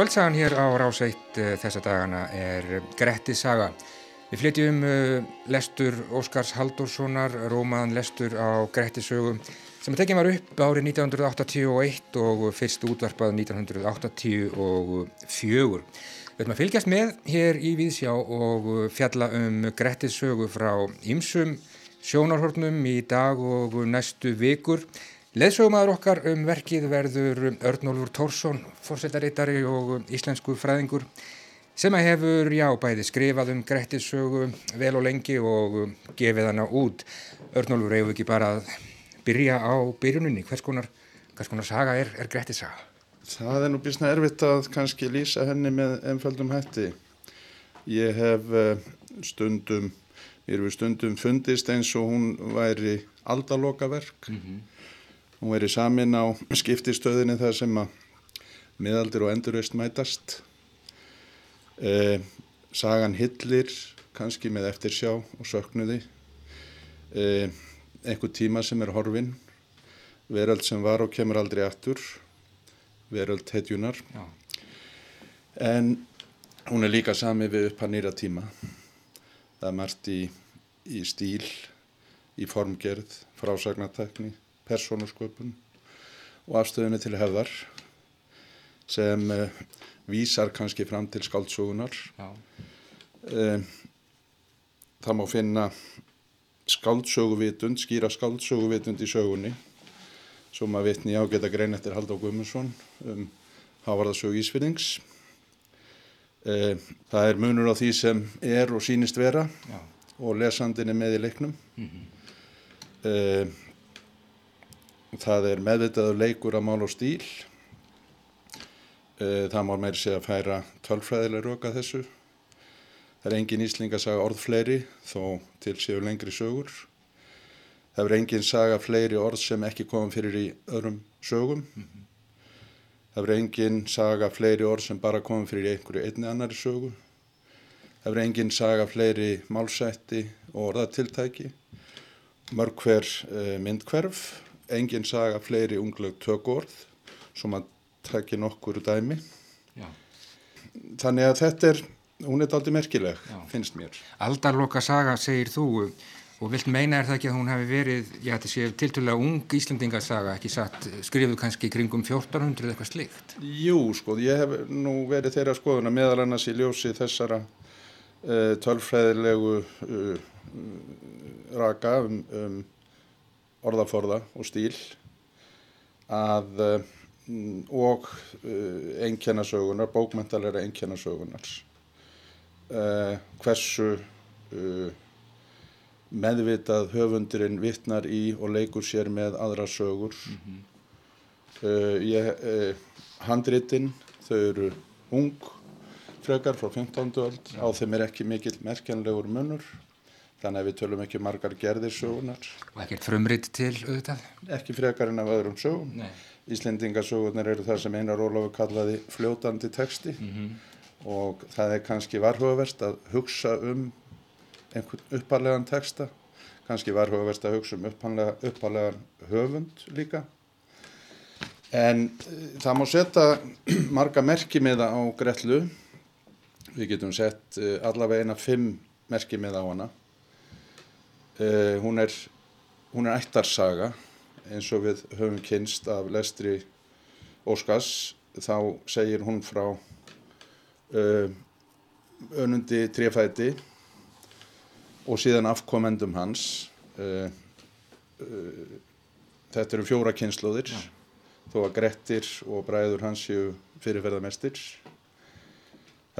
Kvöldsagan hér á Ráseitt uh, þessa dagana er Gretti saga. Við flytjum uh, lestur Óskars Haldurssonar, rómaðan lestur á Gretti sögu sem að tekja var upp árið 1981 og fyrst útvarpað 1984. Við ætlum að fylgjast með hér í Víðsjá og fjalla um Gretti sögu frá ýmsum sjónarhornum í dag og næstu vikur. Leðsögumæður okkar um verkið verður Örnólfur Tórsson, fórsetarittari og íslensku fræðingur sem að hefur, já, bæði skrifað um Grettissögu vel og lengi og gefið hana út. Örnólfur, við ekki bara að byrja á byrjuninni? Hvers konar, hvers konar saga er, er Grettissaga? Það er nú bísna erfitt að kannski lýsa henni með ennföldum hætti. Ég hef eh, stundum, ég við stundum fundist eins og hún væri aldalokaverk. Mm -hmm Hún verið samin á skiptistöðinni þar sem að miðaldir og endurist mætast. Eh, sagan hillir, kannski með eftirsjá og söknuði. Eh, einhver tíma sem er horfin. Veröld sem var og kemur aldrei aftur. Veröld hetjunar. Já. En hún er líka sami við upp að nýra tíma. Það er margt í, í stíl, í formgerð, frásagnartækni persónusköpun og afstöðunni til hefðar sem uh, vísar kannski fram til skáldsögunar. Uh, það má finna skáldsöguvitund, skýra skáldsöguvitund í sögunni sem að vitni á geta grein eftir Haldó Guðmundsson um Hávarðarsög Ísfinnings. Uh, það er munur á því sem er og sínist vera Já. og lesandin er með í leiknum. Mm -hmm. Það er meðvitaður leikur að mál og stíl. Eh, það má meiri segja að færa tölfræðilega röka þessu. Það er engin ísling að saga orð fleiri þó til séu lengri sögur. Það er engin saga fleiri orð sem ekki komum fyrir í öðrum sögum. Mm -hmm. Það er engin saga fleiri orð sem bara komum fyrir einhverju einni annari sögu. Það er engin saga fleiri málsætti og orðatiltæki. Mörg hver uh, myndkverf engin saga fleiri ungleg tökord sem að taki nokkur dæmi Já. þannig að þetta er hún er aldrei merkileg, Já. finnst mér Aldarloka saga segir þú og vilt meina er það ekki að hún hefði verið já þetta sé tilturlega ung Íslandingasaga ekki satt, skrifuð kannski kringum 1400 eða eitthvað slikt Jú, sko, ég hef nú verið þeirra skoðuna meðal annars í ljósi þessara uh, tölfræðilegu uh, raka um, um orðaforða og stíl að, um, og einkennasögunar, bókmentalega einkennasögunar. Hversu uh, meðvitað höfundurinn vittnar í og leikur sér með aðra sögur. Mm -hmm. ég, handritinn, þau eru ung frekar frá 15. öld, á þeim er ekki mikill merkjanlegur munur þannig að við tölum ekki um margar gerðir sögunar. Og ekkert frumriðt til auðvitað? Ekki frekar en af öðrum sögum. Nei. Íslendingasögunar eru það sem Einar Ólafur kallaði fljótandi texti mm -hmm. og það er kannski varhugavert að hugsa um einhvern upparlegan texta, kannski varhugavert að hugsa um upparlegan höfund líka. En e, það má setja marga merkimiða á Grellu, við getum sett e, allavega eina fimm merkimiða á hana Uh, hún er, hún er ættarsaga eins og við höfum kynst af lestri Óskars. Þá segir hún frá uh, önundi trefæti og síðan afkomendum hans. Uh, þetta eru fjóra kynsluðir ja. þó að Grettir og bræður hans séu fyrirferðarmestir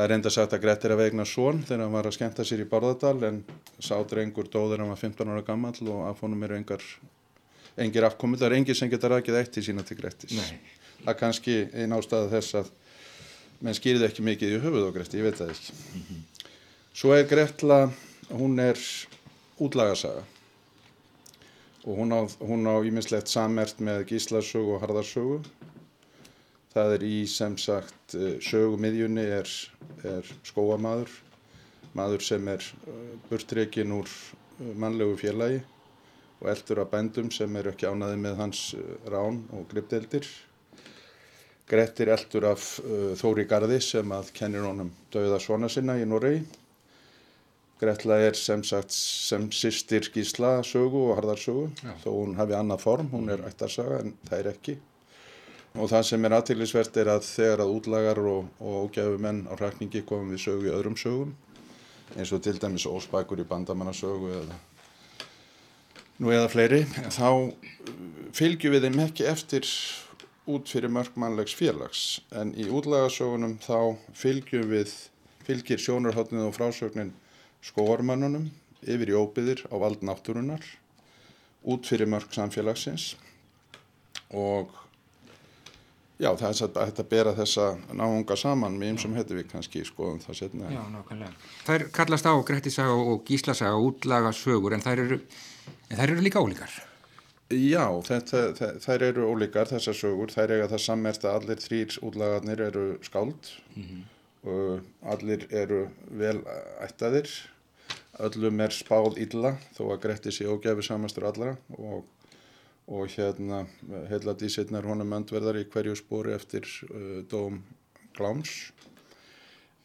Það er enda sagt að Grettir að vegna svon þegar hann var að skemta sér í Bárðardal en sá drengur dóður hann var 15 ára gammal og af honum eru engar, engir afkomið. Það er engir sem getur rækið eitt í sína til Grettis. Nei. Það er kannski einn ástæða þess að menn skýrði ekki mikið í höfuð á Gretti, ég veit það ekki. -hmm. Svo er Gretla, hún er útlagasaga og hún á, á ímislegt samert með gíslarsögu og harðarsögu Það er í sem sagt eh, sögumiðjunni er, er skóamadur, maður sem er eh, burtreikinn úr eh, mannlegu félagi og eldur af bændum sem eru ekki ánaði með hans rán og gripdeldir. Grettir eldur af Þóri Garði sem að kennir honum dauða svona sinna í Noregi. Gretla er sem sagt sem sýstir Gísla sögu og harðarsögu Já. þó hún hafi annað form, hún er ættarsaga en það er ekki. Og það sem er aðtillisvert er að þegar að útlagar og, og ógæfumenn á hrakningi komum við sögu í öðrum sögum eins og til dæmis óspækur í bandamannasögu eða nú eða fleiri, þá uh, fylgjum við þeim ekki eftir út fyrir mörg mannlegs félags. En í útlagasögunum þá fylgjum við, fylgir sjónarhóttnið og frásögnin skóarmönnunum yfir í óbyðir á vald náttúrunar út fyrir mörg samfélagsins og já það er satt að þetta bera þessa náunga saman með eins og hætti við kannski skoðum það setna. Já, nákvæmlega. Þær kallast á Grettisaga og Gíslasaga útlaga sögur en þær eru, en þær eru líka ólíkar. Já, þetta, þe- þær eru ólíkar þessar sögur, þær eiga það sammert að allir þrýr útlagarnir eru skáld og allir eru vel ættaðir, öllum er spáð illa þó að Gretti sé ógæfi samastur allra og, og hérna heila dísitnar honum öndverðar í hverju spóri eftir uh, dóm Gláms.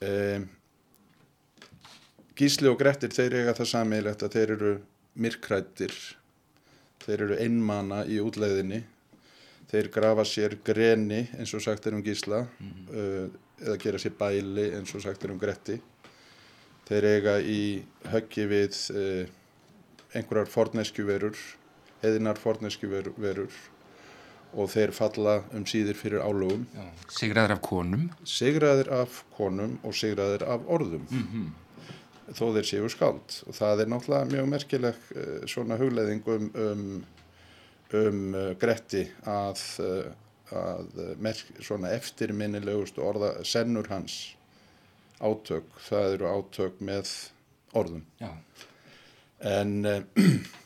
Um, Gísli og Grettir þeir eiga það sammeilegt að þeir eru myrkrættir þeir eru einmana í útleiðinni. Þeir grafa sér greni eins og sagt er um gísla uh, eða gera sér bæli eins og sagt er um gretti. Þeir eiga í höggi við uh, einhverjar forneskjuverur heiðinar forneskjuverur og þeir falla um síðir fyrir álögum. Sigraður af konum. sigraðir af konum og sigraðir af orðum þó þeir séu skáld og það er náttúrulega mjög merkileg uh, svona hugleðing um, um, um uh, Gretti að, uh, að merk, svona eftirminnilegustu orða sennur hans átök, það eru átök með orðum Já. en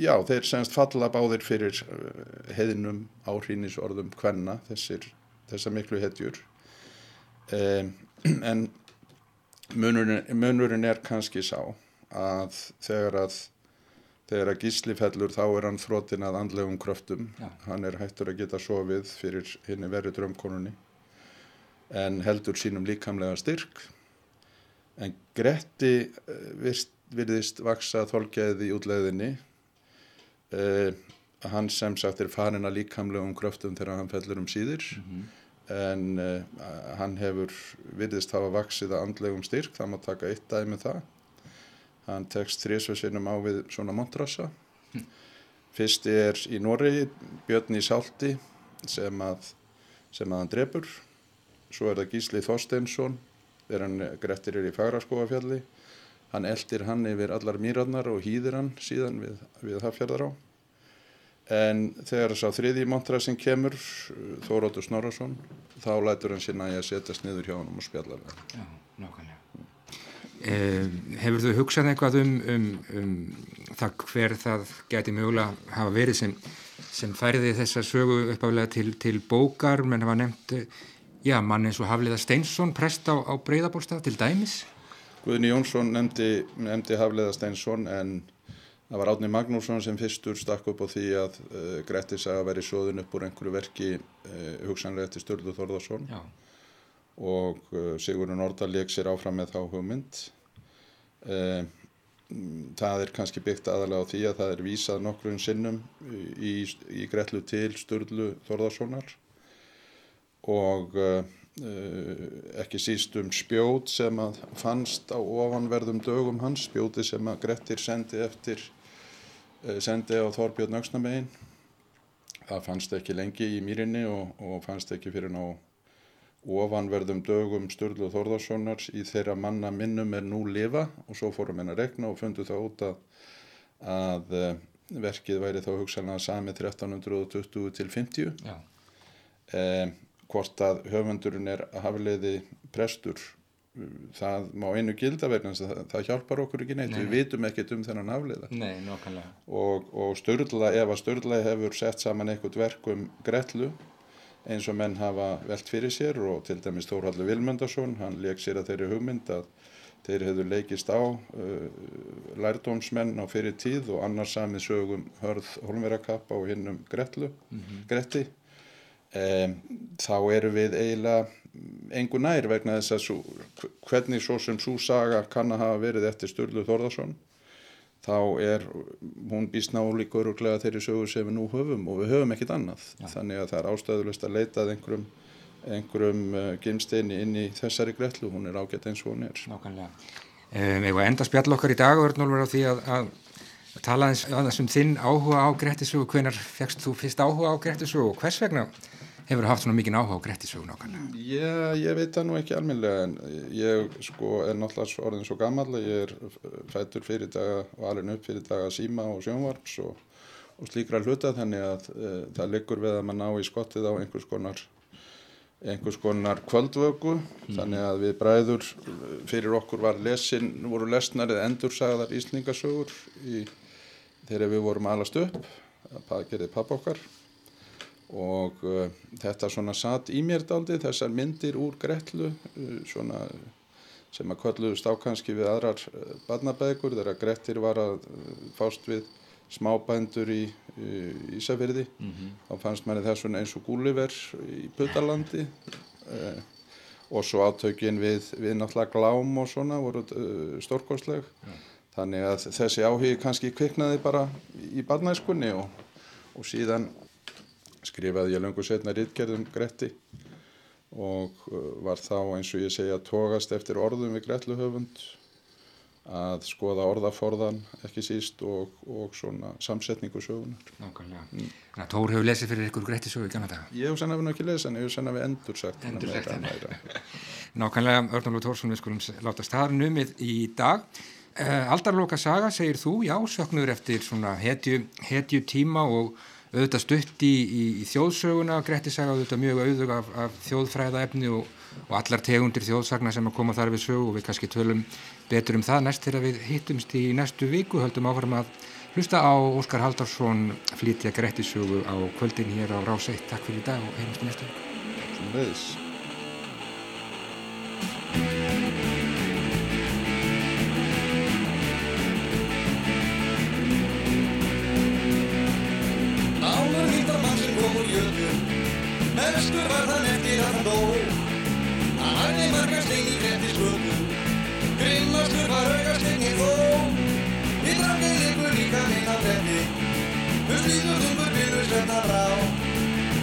já, þeir semst falla báðir fyrir uh, heiðinum áhrýnisorðum þessir, þessar miklu hetjur. Um, en munurinn, munurinn er kannski sá að þegar að þegar að gísli fellur þá er hann þrótin að andlegum kröftum. Já. hann er hættur að geta sofið fyrir henni verið drömkonunni en heldur sínum líkamlega styrk. En Gretti eh, virst, virðist vaksa þolgæði í útlegðinni. Uh, hann sem sagt er farin að líkamlegum kröftum þegar hann fellur um síðir. En uh, hann hefur virðist hafa vaksið að andlegum styrk, það má taka eitt dæmi um það. Hann tekst þrísvarsinnum á við svona montrassa fyrst er í Noregi Björn í Salti sem að, sem að hann drefur svo er það Gísli Þorsteinsson þegar hann grettir er í Fagraskóafjalli hann eldir hann yfir allar mýrarnar og hýðir hann síðan við, við Hafjörðar á en þegar sá þriði montrassin kemur Þóróttur Snorarsson þá lætur hann næja að setjast niður hjá hann og spjalla við hann. Já, nákvæmlega. Eh, hefur þú hugsað eitthvað um, um, um það hver það geti mögulega hafa verið sem, sem færði þessa sögu uppaflega til, til bókar, menn hafa nefnt eh, já, mann eins og Hafliða Steinsson prest á, á Breiðabólstað til dæmis Guðni Jónsson nefndi, nefndi Hafleða Steinsson en það var Átni Magnússon sem fyrstur stakk upp á því að uh, Grettis að veri sóðun upp úr einhverju verki uh, hugsanlega eftir Sturlu Þorðarsson Já, og uh, Sigurður Nordal leik sér áfram með þá hugmynd. Það er kannski byggt aðalega á því að það er vísað nokkrum sinnum í, í Gretlu til Sturlu Þorðarssonar og ekki síst um spjót sem að fannst á ofanverðum dögum hans, spjóti sem að Grettir sendi eftir, uh, sendi á Þorbjörn Öxnamegin. Það fannst ekki lengi í mýrinni og, og fannst ekki fyrir ná ofanverðum dögum Sturlu Þórðarssonars í þeirra manna minnum er nú lifa og svo fórum henn að rekna og fundu það út að, að eh, verkið væri þá hugsanlega sami 1320 til 50 já, eh, hvort að höfundurinn er hafliði prestur það má einu gilda vegna það, það hjálpar okkur ekki neitt, Nei. við vitum ekkert um þennan hafliða nei, og, og Sturla, ef að Sturla hefur sett saman eitthvað verk um Gretlu eins og menn hafa velt fyrir sér og til dæmis Þórhaldur Vilmundarsson, hann leik sér að þeirri hugmynd að þeir hefðu leikist á uh, lærdómsmenn á fyrir tíð og annars samið sögum hörð holmverakappa og hinn um Gretlu, Gretti um, þá eru við eiginlega engu nær vegna þess að svo, hvernig svo sem svo saga kann að hafa verið eftir Sturlu Þorðarsson þá er hún býst nálík öruglega þeirri sögur sem við nú höfum og við höfum ekkit annað. Já. þannig að það er ástæðulegt að leitað einhverjum einhverjum uh, gimsteini inn í þessari gretlu, hún er ágætt eins og hún er. Nákvæmlega. Um, Eða enda spjall okkar í dag Örnólfur á því að, að tala aðeins um þinn áhuga á grettisögu. Hvenar fegst þú fyrst áhuga á grettisögu og hvers vegna hefur haft svona mikið áhuga á grettisögu nákvæmlega? Já, ég veit það nú ekki alminlega en ég sko er náttúrulega orðin svo gammal ég er fættur fyrir daga og alveg upp fyrir daga síma og sjónvarps og, og slíkra hluta þannig að e, það liggur við að maður ná í skottið á einhvers konar einhvers konar kvöldvöku. Mm. þannig að við bræður fyrir okkur var lesin, voru lesnar eða endursagðar ísningasögur í, þegar við vorum alast upp það gerði papp okkar og uh, þetta svona satt í mér daldi þessar myndir úr Gretlu uh, svona sem að kvöldluðust á kannski við aðrar uh, barnabækur þegar Grettir var að fást við smábændur í Ísafyrði mm -hmm. þá fannst manni þessun eins og Gúliver í Putalandi eh, og svo átökin við, við náttúrulega glám og svona voru uh, stórkostleg ja. þannig að þessi áhugi kannski kviknaði bara í barnæskunni og, og síðan skrifaði ég löngu setna rittgerðum Gretti og uh, var þá eins og ég segja tógast eftir orðum við Gretluhöfund að skoða orðaforðan ekki síst og, og svona samsetningu sögunar Nákvæmlega, mm. þannig að Tór hefur lesið fyrir ykkur greitti sögu í gamla daga? Ég hef sannlega ekki lesið en ég hef sannlega endur sagt Nákvæmlega, Örnaldur Tórsson við skulum láta staðar numið í dag. Uh, Aldarloka saga segir þú, já, söknur eftir svona hetju, hetju tíma og auðvitað stutt í, í, í þjóðsöguna Gretti saga auðvitað mjög auðvug af, af þjóðfræðaefni og, og allar tegundir þjóðsagna sem að koma þar við sögu og við kannski tölum betur um það næst þegar við hittumst í næstu viku höldum áfram að hlusta á Óskar Haldarsson flítja Grettisögu á kvöldin hér á Rás 1 Takk fyrir í dag og í næstu viku líka minn á bretti Þú slítur þungur byrju svenna brá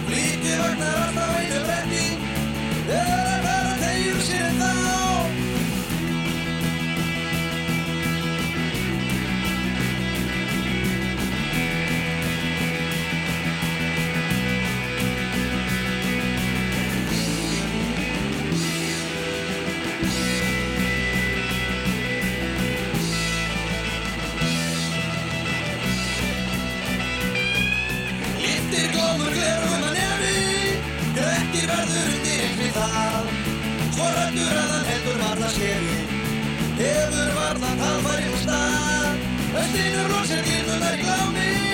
Flíti vagnar alltaf einu bretti Þegar að vera tegjur sér þá Hvorrættur að hann heldur varna skeri Hefur varna talfæri úr stað. Östinur lóksir gilmunar í glámi